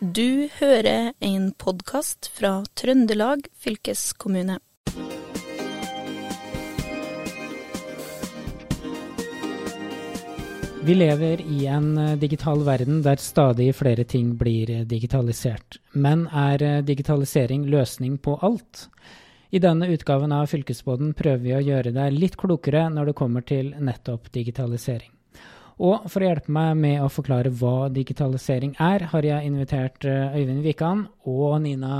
Du hører en podkast fra Trøndelag fylkeskommune. Vi lever i en eh, digital verden der stadig flere ting blir eh, digitalisert. Men er eh, digitalisering løsning på alt? I denne utgaven av Fylkesboden prøver vi å gjøre deg litt klokere når det kommer til nettopp digitalisering. Og for å hjelpe meg med å forklare hva digitalisering er, har jeg invitert eh, Øyvind Wikan og Nina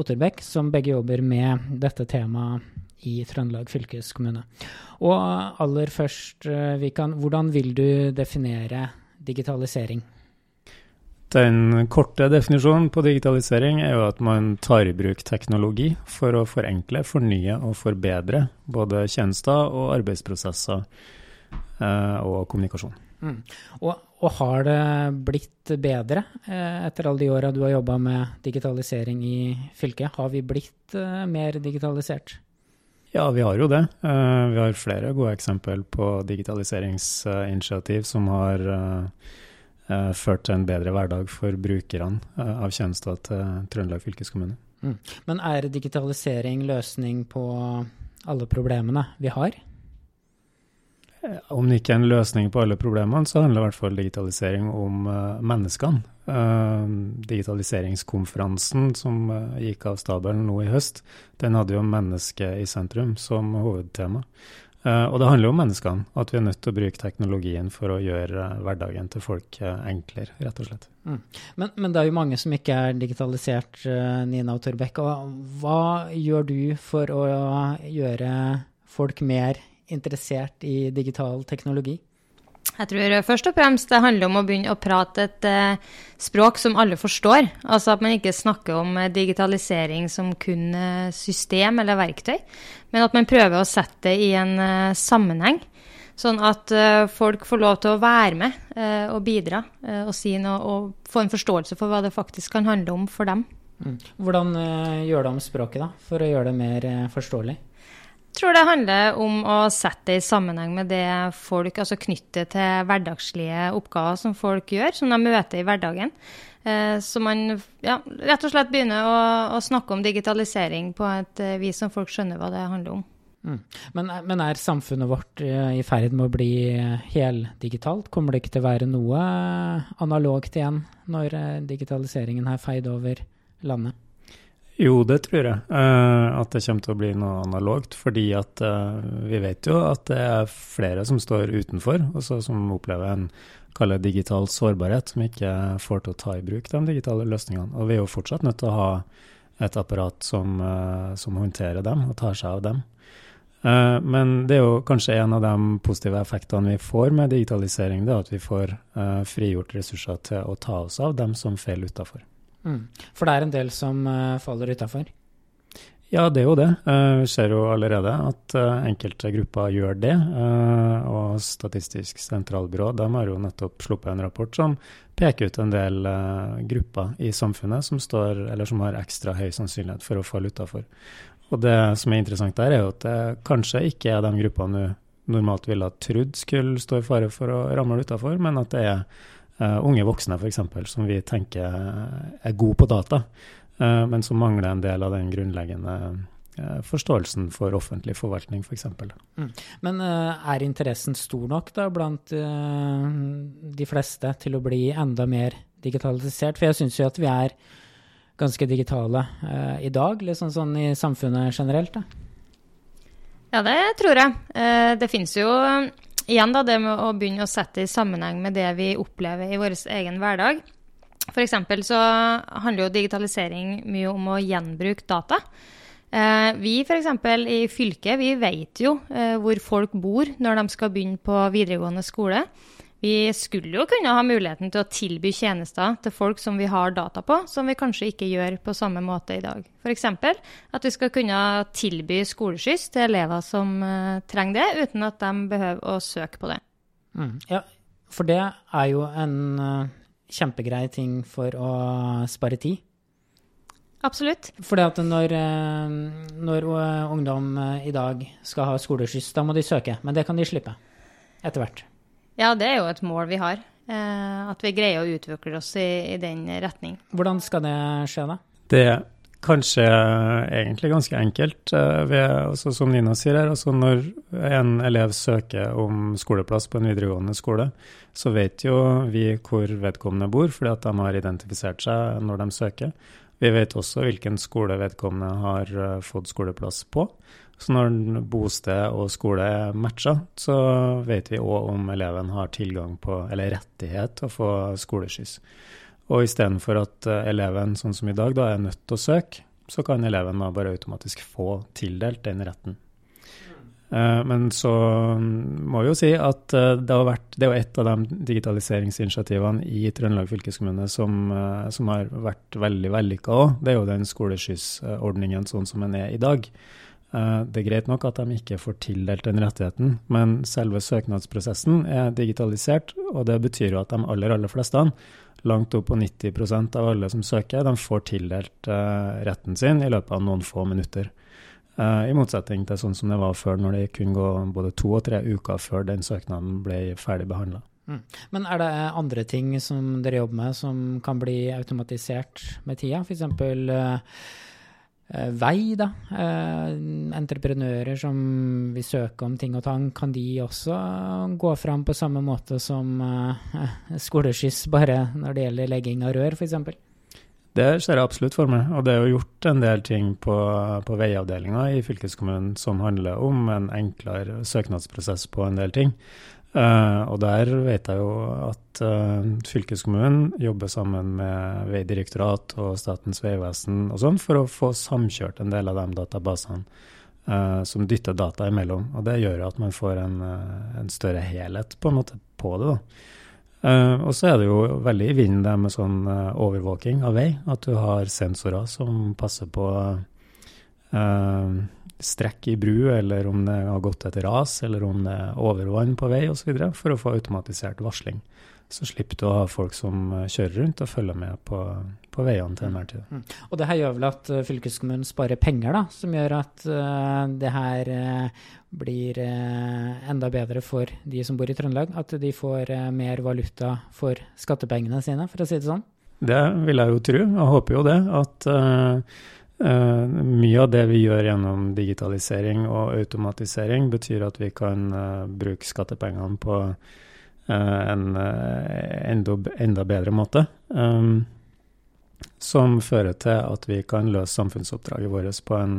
Otterbekk, som begge jobber med dette temaet i Trøndelag fylkeskommune. Og aller først, Wikan, eh, hvordan vil du definere digitalisering? Den korte definisjonen på digitalisering er jo at man tar i bruk teknologi for å forenkle, fornye og forbedre både tjenester og arbeidsprosesser eh, og kommunikasjon. Mm. Og, og, har det blitt bedre eh, etter alle de åra du har jobba med digitalisering i fylket? Har vi blitt eh, mer digitalisert? Ja, vi har jo det. Eh, vi har flere gode eksempel på digitaliseringsinitiativ som har ført til en bedre hverdag for brukerne av tjenester til Trøndelag fylkeskommune. Mm. Men er digitalisering løsning på alle problemene vi har? Om det ikke er en løsning på alle problemene, så handler i hvert fall digitalisering om uh, menneskene. Uh, digitaliseringskonferansen som uh, gikk av stabelen nå i høst, den hadde jo mennesket i sentrum som hovedtema. og det handler jo om menneskene, at vi er nødt til å bruke teknologien for å gjøre hverdagen til folk enklere, rett og slett. Mm. Men, men, det er jo mange som ikke er digitalisert, Nina og Torbekk. Hva gjør du for å gjøre folk mer interessert i digital teknologi? Jeg tror først og fremst det handler om å begynne å prate et uh, språk som alle forstår. Altså at man ikke snakker om uh, digitalisering som kun system eller verktøy, men at man prøver å sette det i en sammenheng. Sånn at folk får lov til å være med og bidra og si noe og få en forståelse for hva det faktisk kan handle om for dem. Mm. Hvordan gjør det om språket, da, for å gjøre det mer forståelig? Tror det handler om å sette det i sammenheng med det folk altså knytte til hverdagslige oppgaver som folk gjør, som de møter i hverdagen. Eh, så man ja, rett og slett begynner å, å, snakke om digitalisering på et eh, vis som folk skjønner hva det handler om. Mm. Men, men, er samfunnet vårt eh, i ferd med å bli heldigitalt? Kommer det ikke til å være noe analogt igjen når digitaliseringen har feid over landet? Jo, det tror jeg. Uh, at det kommer til å bli noe analogt. Fordi at uh, vi vet jo at det er flere som står utenfor, og som opplever en kaller digital sårbarhet, som ikke får til å ta i bruk de digitale løsningene. Og vi er jo fortsatt nødt til å ha et apparat som, uh, som håndterer dem og tar seg av dem. men det er jo kanskje en av de positive effektene vi får med digitalisering, det er at vi får frigjort ressurser til å ta oss av dem som faller utafor. Mm. For det er en del som uh, faller utafor? Ja, det er jo det. Uh, vi ser jo allerede at uh, enkelte grupper gjør det. og Statistisk sentralbyrå de har jo nettopp sluppet en rapport som peker ut en del grupper i samfunnet som, står, som har ekstra høy sannsynlighet for å falle utafor. Og det som er interessant der, er jo at det kanskje ikke er de gruppene du normalt ville ha trodd skulle stå i fare for å ramle utafor, men at det er Uh, unge voksne f.eks., som vi tenker er gode på data, uh, men som mangler en del av den grunnleggende uh, forståelsen for offentlig forvaltning, f.eks. For mm. Men er interessen stor nok da blant de fleste til å bli enda mer digitalisert? For jeg syns jo at vi er ganske digitale i dag, liksom sånn i samfunnet generelt. da. Ja, det tror jeg. det finnes jo igjen da, det med å begynne å sette i sammenheng med det vi opplever i vår egen hverdag. F.eks. så handler jo digitalisering mye om å gjenbruke data. Eh, vi f.eks. i fylket vi vet jo eh, hvor folk bor når de skal begynne på videregående skole. Vi skulle jo kunne ha muligheten til å tilby tjenester til folk som vi har data på, som vi kanskje ikke gjør på samme måte i dag. F.eks. at vi skal kunne tilby skoleskyss til elever som uh, trenger det, uten at de behøver å søke på det. Mm. Ja, for det er jo en uh, kjempegrei ting for å spare tid. Absolutt. Fordi at når, uh, når ungdom i dag skal ha skoleskyss, da må de søke. Men det kan de slippe etter hvert. Ja, det er jo et mål vi har. At vi greier å utvikle oss i, i den retning. Hvordan skal det skje, da? Det er kanskje egentlig ganske enkelt. Ved, altså, som Nina sier her, altså når en elev søker om skoleplass på en videregående skole, så vet jo vi hvor vedkommende bor, fordi at de har identifisert seg når de søker. Vi vet også hvilken skole vedkommende har fått skoleplass på. Så når bosted og skole er matcha, så vet vi òg om eleven har tilgang på, eller rettighet til å få skoleskyss. Og istedenfor at uh, eleven, sånn som i dag, da er nødt til å søke, så kan eleven da bare automatisk få tildelt den retten. Eh, men så må vi jo si at eh, det, har vært, det er jo et av de digitaliseringsinitiativene i Trøndelag fylkeskommune som, eh, som har vært veldig vellykka òg. Det er jo den skoleskyssordningen sånn som den er i dag. Det er greit nok at de ikke får tildelt den rettigheten, men selve søknadsprosessen er digitalisert, og det betyr jo at de aller, aller fleste, langt opp på 90 av alle som søker, de får tildelt retten sin i løpet av noen få minutter. Uh, I motsetning til sånn som det var før, når det kunne gå både to og tre uker før den søknaden ble ferdig behandla. Mm. Men er det andre ting som dere jobber med som kan bli automatisert med tida? F.eks. Uh, vei, da. Uh, entreprenører som vil søke om ting og tang, kan de også gå fram på samme måte som uh, skoleskyss, bare når det gjelder legging av rør, f.eks.? Det ser jeg absolutt for meg. Og det er jo gjort en del ting på, på veiavdelinga i fylkeskommunen som handler om en enklere søknadsprosess på en del ting. Uh, og der vet jeg jo at uh, fylkeskommunen jobber sammen med Veidirektorat og Statens vegvesen og sånn for å få samkjørt en del av de databasene uh, som dytter data imellom. Og det gjør at man får en, en større helhet på en måte på det. da. Uh, og så er det jo veldig i vinden det med sånn uh, overvåking av vei. At du har sensorer som passer på uh, strekk i bru, eller om det har gått et ras, eller om det er overvann på vei osv., for å få automatisert varsling. Så slipper du å ha folk som kjører rundt og følger med på, på veiene til enhver tid. Mm. Og det her gjør vel at fylkeskommunen sparer penger, da, som gjør at uh, det her uh, blir uh, enda bedre for de som bor i Trøndelag? At de får mer valuta for skattepengene sine, for å si det sånn? Det vil jeg jo tro. Jeg håper jo det. At mye av det vi gjør gjennom digitalisering og automatisering, betyr at vi kan bruke skattepengene på uh, en enda, enda, bedre måte. Um, som fører til at vi kan løse samfunnsoppdraget vårt på en,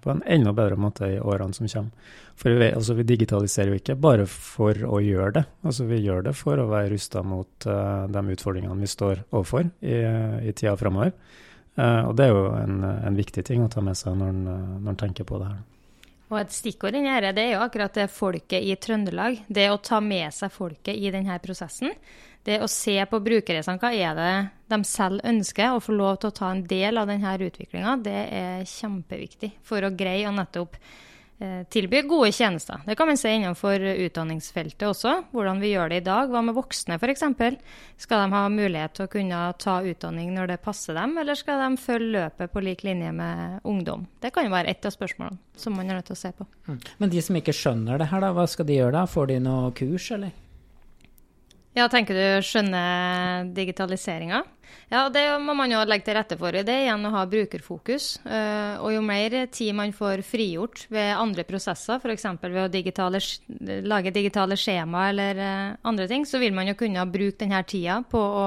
på en enda bedre måte i årene som kommer. For vi, altså, vi, digitaliserer jo ikke bare for å gjøre det, altså, vi gjør det for å være rusta mot uh, de utfordringene vi står overfor i, i tida framover. Uh, og det er jo en, en, viktig ting å ta med seg når en tenker på det her. Og et stikkord inni dette, det er jo akkurat det folket i Trøndelag. Det å ta med seg folket i denne prosessen. Det å se på brukerreisene, hva er det de selv ønsker, og få lov til å ta en del av denne utviklinga, det er kjempeviktig for å greie å nettopp Eh, tilby gode tjenester. Det kan man se innenfor utdanningsfeltet også. Hvordan vi gjør det i dag. Hva med voksne f.eks.? Skal de ha mulighet til å kunne ta utdanning når det passer dem, eller skal de følge løpet på lik linje med ungdom? Det kan jo være ett av spørsmålene som man er nødt til å se på. Mm. Men de som ikke skjønner det her, da, hva skal de gjøre da? Får de noe kurs, eller? Ja, tenker du skjønner digitaliseringa? Ja, det må man jo legge til rette for. Det er igjen å ha brukerfokus. Eh, og jo mer tid man får frigjort ved andre prosesser, f.eks. ved å digitale, lage digitale skjema eller eh, andre ting, så vil man jo kunne bruke denne tida på å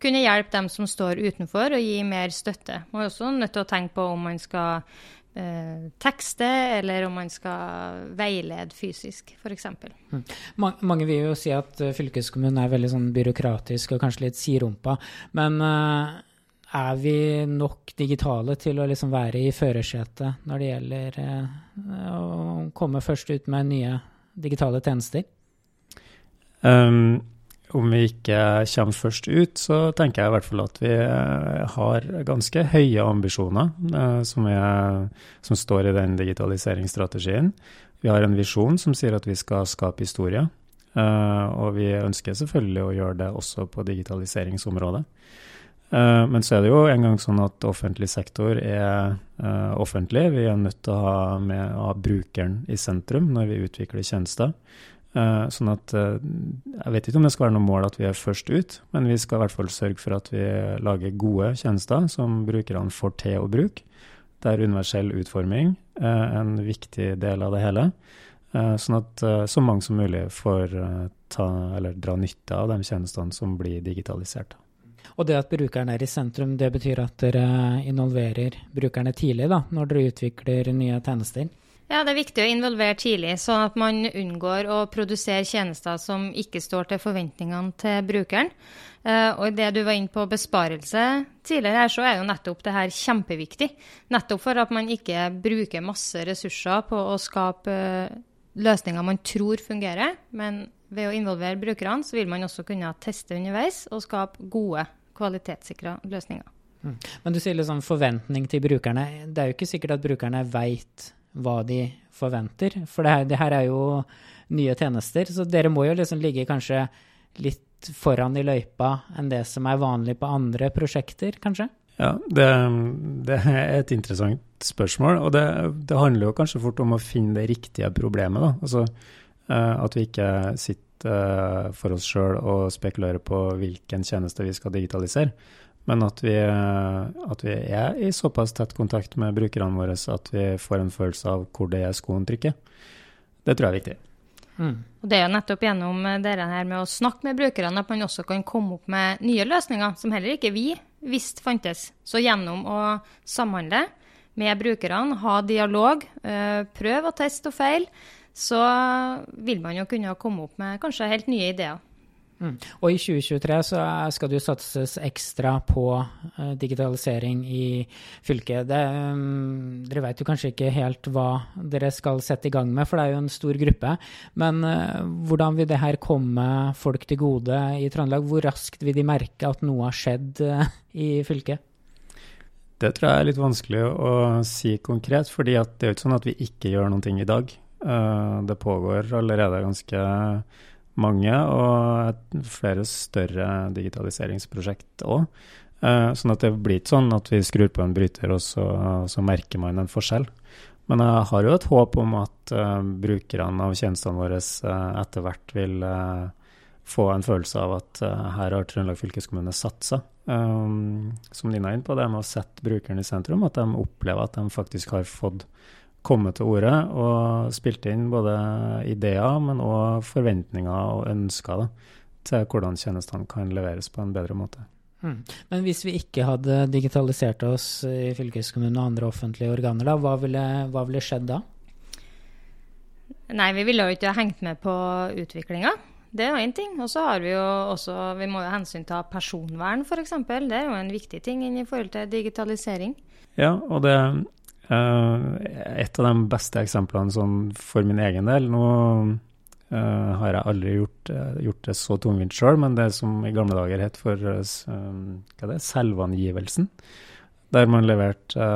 kunne hjelpe dem som står utenfor, og gi mer støtte. Man er også nødt til å tenke på om man skal tekste, eller om man skal veilede fysisk, f.eks. Mm. Mange vil jo si at eh, fylkeskommunen er veldig sånn byråkratisk og kanskje litt sidrumpa. Men uh, er vi nok digitale til å liksom være i førersetet når det gjelder å komme først ut med nye digitale tjenester? Um, om vi ikke kommer først ut, så tenker jeg i hvert fall at vi eh, har ganske høye ambisjoner eh, som, er, som, står i den digitaliseringsstrategien. Vi har en visjon som sier at vi skal skape historie. Eh, og vi ønsker selvfølgelig å gjøre det også på digitaliseringsområdet. Men så er det jo en gang sånn at offentlig sektor er offentlig. Vi er nødt til å ha, med, å ha brukeren i sentrum når vi utvikler tjenester. Uh, sånn at uh, Jeg vet ikke om det skal være noe mål at vi er først ut, men vi skal i hvert fall sørge for at vi lager gode tjenester som brukerne får til å bruke. Der universell utforming er en viktig del av det hele. Sånn at så mange som mulig får ta, dra nytte av de tjenestene som blir digitalisert. Og det at brukeren er i sentrum, det betyr at dere involverer brukerne tidlig da, når dere utvikler nye tjenester? Ja, det er viktig å involvere tidlig, sånn at man unngår å produsere tjenester som ikke står til forventningene til brukeren. Uh, og det du var inne på besparelse tidligere her, så er jo nettopp det her kjempeviktig. Nettopp for at man ikke bruker masse ressurser på å skape uh, løsninger man tror fungerer. Men ved å involvere brukerne, så vil man også kunne teste underveis og skape gode, kvalitetssikra løsninger. Mm. Men du sier liksom forventning til brukerne. Det er jo ikke sikkert at brukerne veit hva de forventer. For det her, det her, er jo nye tjenester, så dere må jo liksom ligge kanskje litt foran i løypa enn det som er vanlig på andre prosjekter, kanskje? Ja, det, det er et interessant spørsmål. Og det, det, handler jo kanskje fort om å finne det riktige problemet. Da. Altså, uh, at vi ikke sitter uh, for oss sjøl og spekulerer på hvilken tjeneste vi skal digitalisere. Men at vi, at vi, er i såpass tett kontakt med brukerne våre at vi får en følelse av hvor det er skoen trykker. Det tror jeg er viktig. Mm. Og Det er jo nettopp gjennom det her med å snakke med brukerne at man også kan komme opp med nye løsninger som heller ikke vi visste fantes. Så gjennom å samhandle med brukerne, ha dialog, eh, prøve å teste og feil, så vil man jo kunne komme opp med kanskje helt nye ideer. Mm. Og i 2023 så skal det jo satses ekstra på uh, digitalisering i fylket. Det, um, dere vet jo kanskje ikke helt hva dere skal sette i gang med, for det er jo en stor gruppe. Men uh, hvordan vil det her komme folk til gode i Trøndelag? Hvor raskt vil de merke at noe har skjedd uh, i fylket? Det tror jeg er litt vanskelig å si konkret, fordi det er jo ikke sånn at vi ikke gjør noe i dag. det pågår allerede ganske mange, og flere større digitaliseringsprosjekt òg. Eh, sånn at det blir ikke sånn at vi skrur på en bryter, og så, så merker man en forskjell. Men jeg har jo et håp om at uh, brukerne av tjenestene våre uh, etter hvert vil få en følelse av at her har Trøndelag fylkeskommune satsa. Um, som Nina er inne på, det med å sette brukeren i sentrum, at de opplever at de faktisk har fått kommet til orde og spilte inn både ideer, men òg forventninger og ønsker da, til hvordan tjenestene kan leveres på en bedre måte. Hmm. Men hvis vi ikke hadde digitalisert oss i fylkeskommunen og andre offentlige organer, da, hva ville, hva ville skjedd da? Nei, vi ville jo ikke hengt med på utviklinga. Det er jo én ting. Og så har vi jo også Vi må jo hensynta personvern, f.eks. Det er jo en viktig ting i forhold til digitalisering. Ja, og det et av de beste eksemplene sånn for min egen del Nå uh, har jeg aldri gjort, uh, gjort det så tungvint sjøl, men det som i gamle dager het for det, selvangivelsen. Der man leverte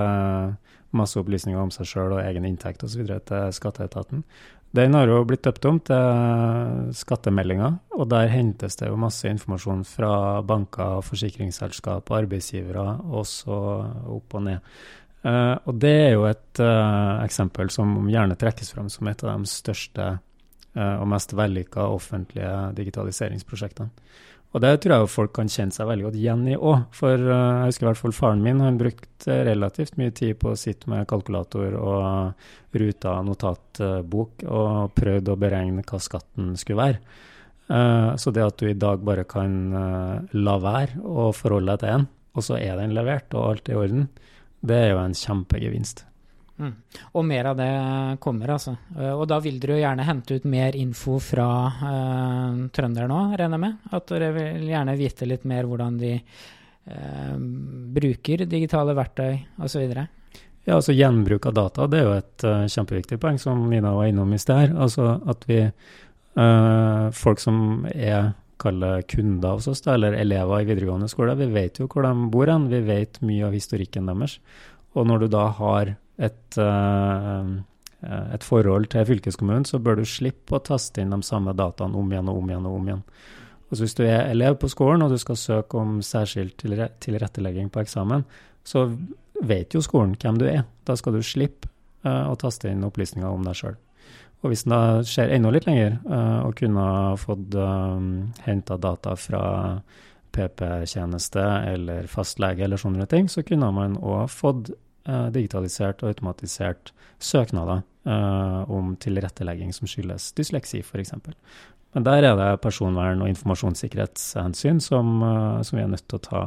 masse opplysninger om seg sjøl og egen inntekt osv. til skatteetaten. Den har jo blitt døpt om til skattemeldinger, og der hentes det jo masse informasjon fra banker, forsikringsselskap, arbeidsgivere, og så opp og ned. Uh, og det er jo et uh, eksempel som gjerne trekkes fram som et av de største uh, og mest vellykka offentlige digitaliseringsprosjektene. Og det tror jeg folk kan kjenne seg veldig godt igjen i òg. For jeg husker i hvert fall faren min han brukte relativt mye tid på å sitte med kalkulator og ruta notatbok og prøvde å beregne hva skatten skulle være. så det at du i dag bare kan la være å forholde deg til en, og så er den levert og alt er i orden, det er jo en kjempegevinst. Mm. Og mer av det kommer, altså. Eh, og da vil dere jo gjerne hente ut mer info fra uh, trøndere nå, regner jeg med? At dere vil gjerne vite litt mer hvordan de uh, bruker digitale verktøy osv.? Ja, altså gjenbruk av data det er jo et uh, kjempeviktig poeng, som Nina var innom i sted her. Altså at vi Folk som er kalle kunder hos oss, da, eller elever i videregående skole. Vi vet jo hvor de bor hen, vi vet mye av historikken deres. Og når du da har et, uh, et forhold til fylkeskommunen, så bør du slippe å taste inn de samme dataene om igjen og om igjen og om igjen. Og Hvis du er elev på skolen og du skal søke om særskilt tilrettelegging på eksamen, så vet jo skolen hvem du er. Da skal du slippe uh, å taste inn opplysninger om deg sjøl. Og hvis den ser enda litt lenger, uh, og kunne fått um, henta data fra PP-tjeneste eller fastlege eller sånne ting, så kunne man òg fått uh, digitalisert og automatisert søknader uh, om tilrettelegging som skyldes dysleksi, f.eks. Men der er det personvern- og informasjonssikkerhetshensyn som, uh, som, vi er nødt til å ta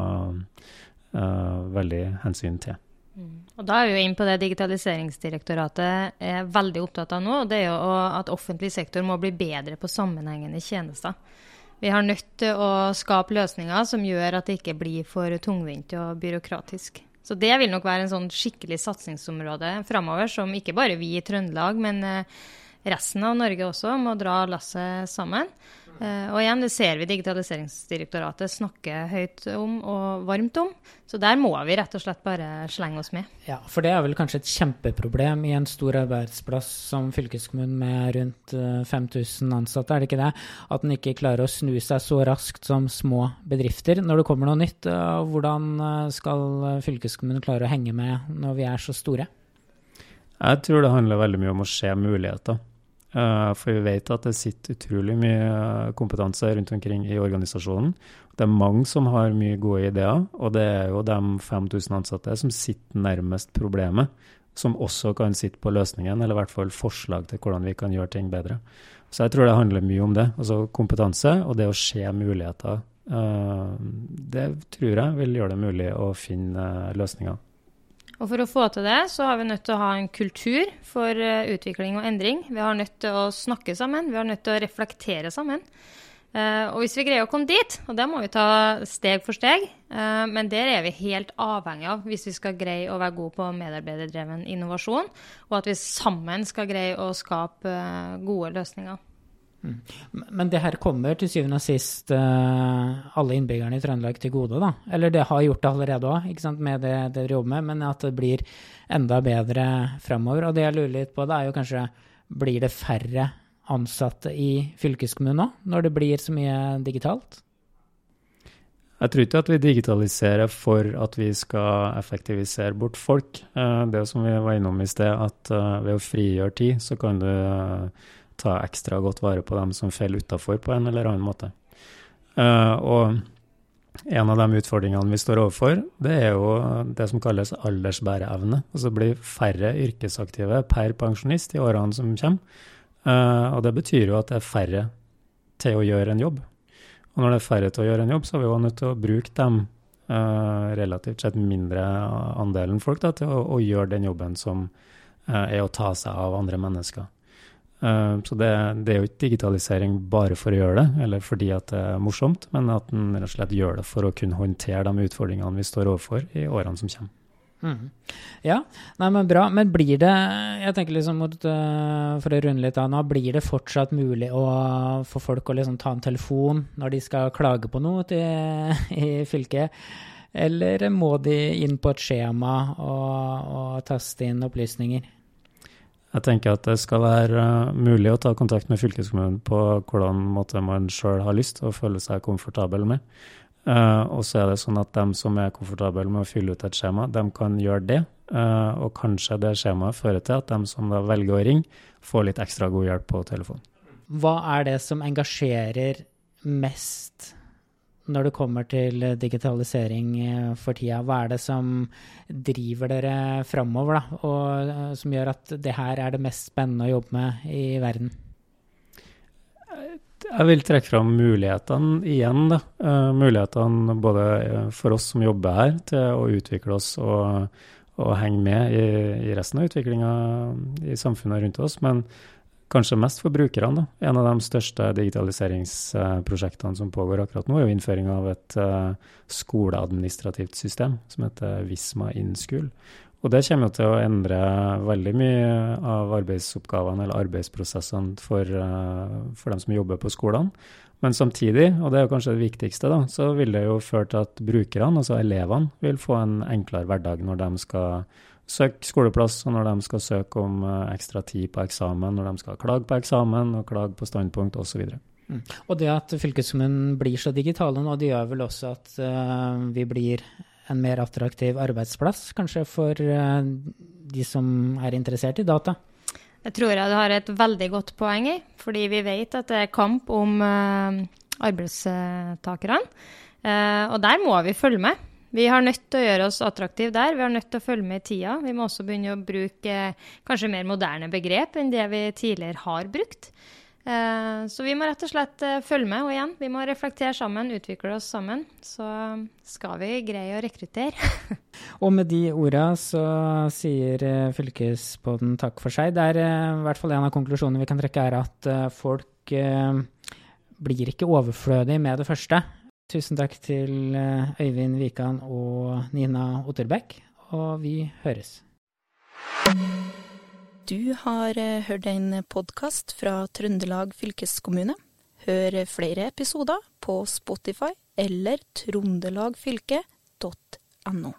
veldig hensyn til. Mm. Og Da er vi jo inn på det Digitaliseringsdirektoratet er veldig opptatt av nå. og Det er jo at offentlig sektor må bli bedre på sammenhengende tjenester. Vi har nødt til å skape løsninger som gjør at det ikke blir for tungvint og byråkratisk. Så det vil nok være en sånn skikkelig satsingsområde framover, som ikke bare vi i Trøndelag, men eh, resten av Norge også må dra lasset sammen. Uh, og igjen, det ser vi Digitaliseringsdirektoratet snakke høyt om og varmt om. Så der må vi rett og slett bare slenge oss med. Ja, for det er vel kanskje et kjempeproblem i en stor arbeidsplass som fylkeskommunen med rundt 5000 eh, ansatte, er det ikke det? At en ikke klarer å snu seg så raskt som små bedrifter når det kommer noe nytt. Uh, hvordan skal fylkeskommunen klare å henge med når vi er så store? Jeg tror det handler veldig mye om å se muligheter. Eh, for vi vet at det sitter utrolig mye kompetanse rundt omkring i organisasjonen. Det er mange som har mye gode ideer, og det er jo de 5000 ansatte som sitter nærmest problemet, som også kan sitte på løsningen, eller i hvert fall forslag til hvordan vi kan gjøre ting bedre. Så jeg tror det handler mye om det. Altså kompetanse og det å se muligheter. Eh, det tror jeg vil gjøre det mulig å finne løsninger. Og For å få til det, så har vi nødt til å ha en kultur for uh, utvikling og endring. Vi har nødt til å snakke sammen, vi har nødt til å reflektere sammen. Uh, og hvis vi greier å komme dit, og det må vi ta steg for steg, uh, men der er vi helt avhengig av hvis vi skal greie å være gode på medarbeiderdreven innovasjon, og at vi sammen skal greie å skape gode løsninger. Mm. Men det her kommer til syvende og sist uh, alle innbyggerne i Trøndelag til gode, da? Eller det har gjort det allerede òg, med det dere jobber med, men at det blir enda bedre framover. Og det jeg lurer litt på, det er jo kanskje blir det færre ansatte i fylkeskommunen òg, når det blir så mye digitalt? Jeg tror ikke at vi digitaliserer for at vi skal effektivisere bort folk. Eh, det som vi var innom i sted, at eh, ved å frigjøre tid, så kan du ta ekstra godt vare på dem som faller utafor på en eller annen måte. Uh, og en av de utfordringene vi står overfor, det er jo det som kalles aldersbæreevne. Altså blir færre yrkesaktive per pensjonist i årene som kommer. Uh, og det betyr jo at det er færre til å gjøre en jobb. Og når det er færre til å gjøre en jobb, så er vi jo nødt til å bruke dem uh, relativt sett mindre andelen folk da, til å, å, gjøre den jobben som er å ta seg av andre mennesker. Uh, så det, det, er jo ikke digitalisering bare for å gjøre det, eller fordi at det er morsomt, men at en rett og slett gjør det for å kunne håndtere de utfordringene vi står overfor i årene som kommer. Mm. Ja, nei, men bra. Men blir det, jeg tenker liksom mot, uh, for å runde litt av nå, blir det fortsatt mulig å få folk å liksom ta en telefon når de skal klage på noe til, i fylket? Eller må de inn på et skjema og, og taste inn opplysninger? Jeg tenker at det skal være uh, mulig å ta kontakt med fylkeskommunen på hvordan måte man sjøl har lyst og føle seg komfortabel med. Uh, og så er det sånn at dem som er komfortable med å fylle ut et skjema, dem kan gjøre det. Uh, og kanskje det skjemaet fører til at dem som da velger å ringe, får litt ekstra god hjelp på telefonen. Hva er det som engasjerer mest når det kommer til digitalisering eh, for tida? Hva er det som driver dere framover, da, og eh, som gjør at det her er det mest spennende å jobbe med i verden? Jeg vil trekke fram mulighetene igjen. Da. Mulighetene både for oss som jobber her, til å utvikle oss og, og henge med i, i resten av utviklinga i samfunnet rundt oss. Men kanskje mest for brukerne. Da. En av de største digitaliseringsprosjektene som pågår akkurat nå, er jo innføring av et uh, skoleadministrativt system som heter Visma InSchool. Og det kommer jo til å endre veldig mye av arbeidsoppgavene eller arbeidsprosessene for, uh, for dem som jobber på skolene. Men samtidig, og det er kanskje det viktigste, da, så vil det jo føre til at brukerne, altså elevene, vil få en enklere hverdag når de skal søke skoleplass, og når de skal søke om eh, ekstra tid på eksamen, når de skal klage på eksamen og klage på standpunkt osv. Mm. Og det at fylkeskommunen blir så digitale nå, det gjør vel også at uh, vi blir en mer attraktiv arbeidsplass, kanskje for uh, de som er interessert i data? Jeg tror jeg du har et veldig godt poeng i, fordi vi vet at det er kamp om uh, arbeidstakerne. Uh, og der må vi følge med. Vi har nødt til å gjøre oss attraktive der. Vi har nødt til å følge med i tida. Vi må også begynne å bruke uh, kanskje mer moderne begrep enn det vi tidligere har brukt. Så vi må rett og slett følge med. Og igjen, vi må reflektere sammen, utvikle oss sammen. Så skal vi greie å rekruttere. Og med de orda så sier eh, fylkesbåten takk for seg. Det er eh, i hvert fall en av konklusjonene vi kan trekke, er at eh, folk blir ikke overflødig med det første. Tusen takk til Øyvind Wikan og Nina Otterbekk, og vi høres. Du har hørt en podkast fra Trøndelag fylkeskommune. Hør flere episoder på Spotify eller trondelagfylket.no.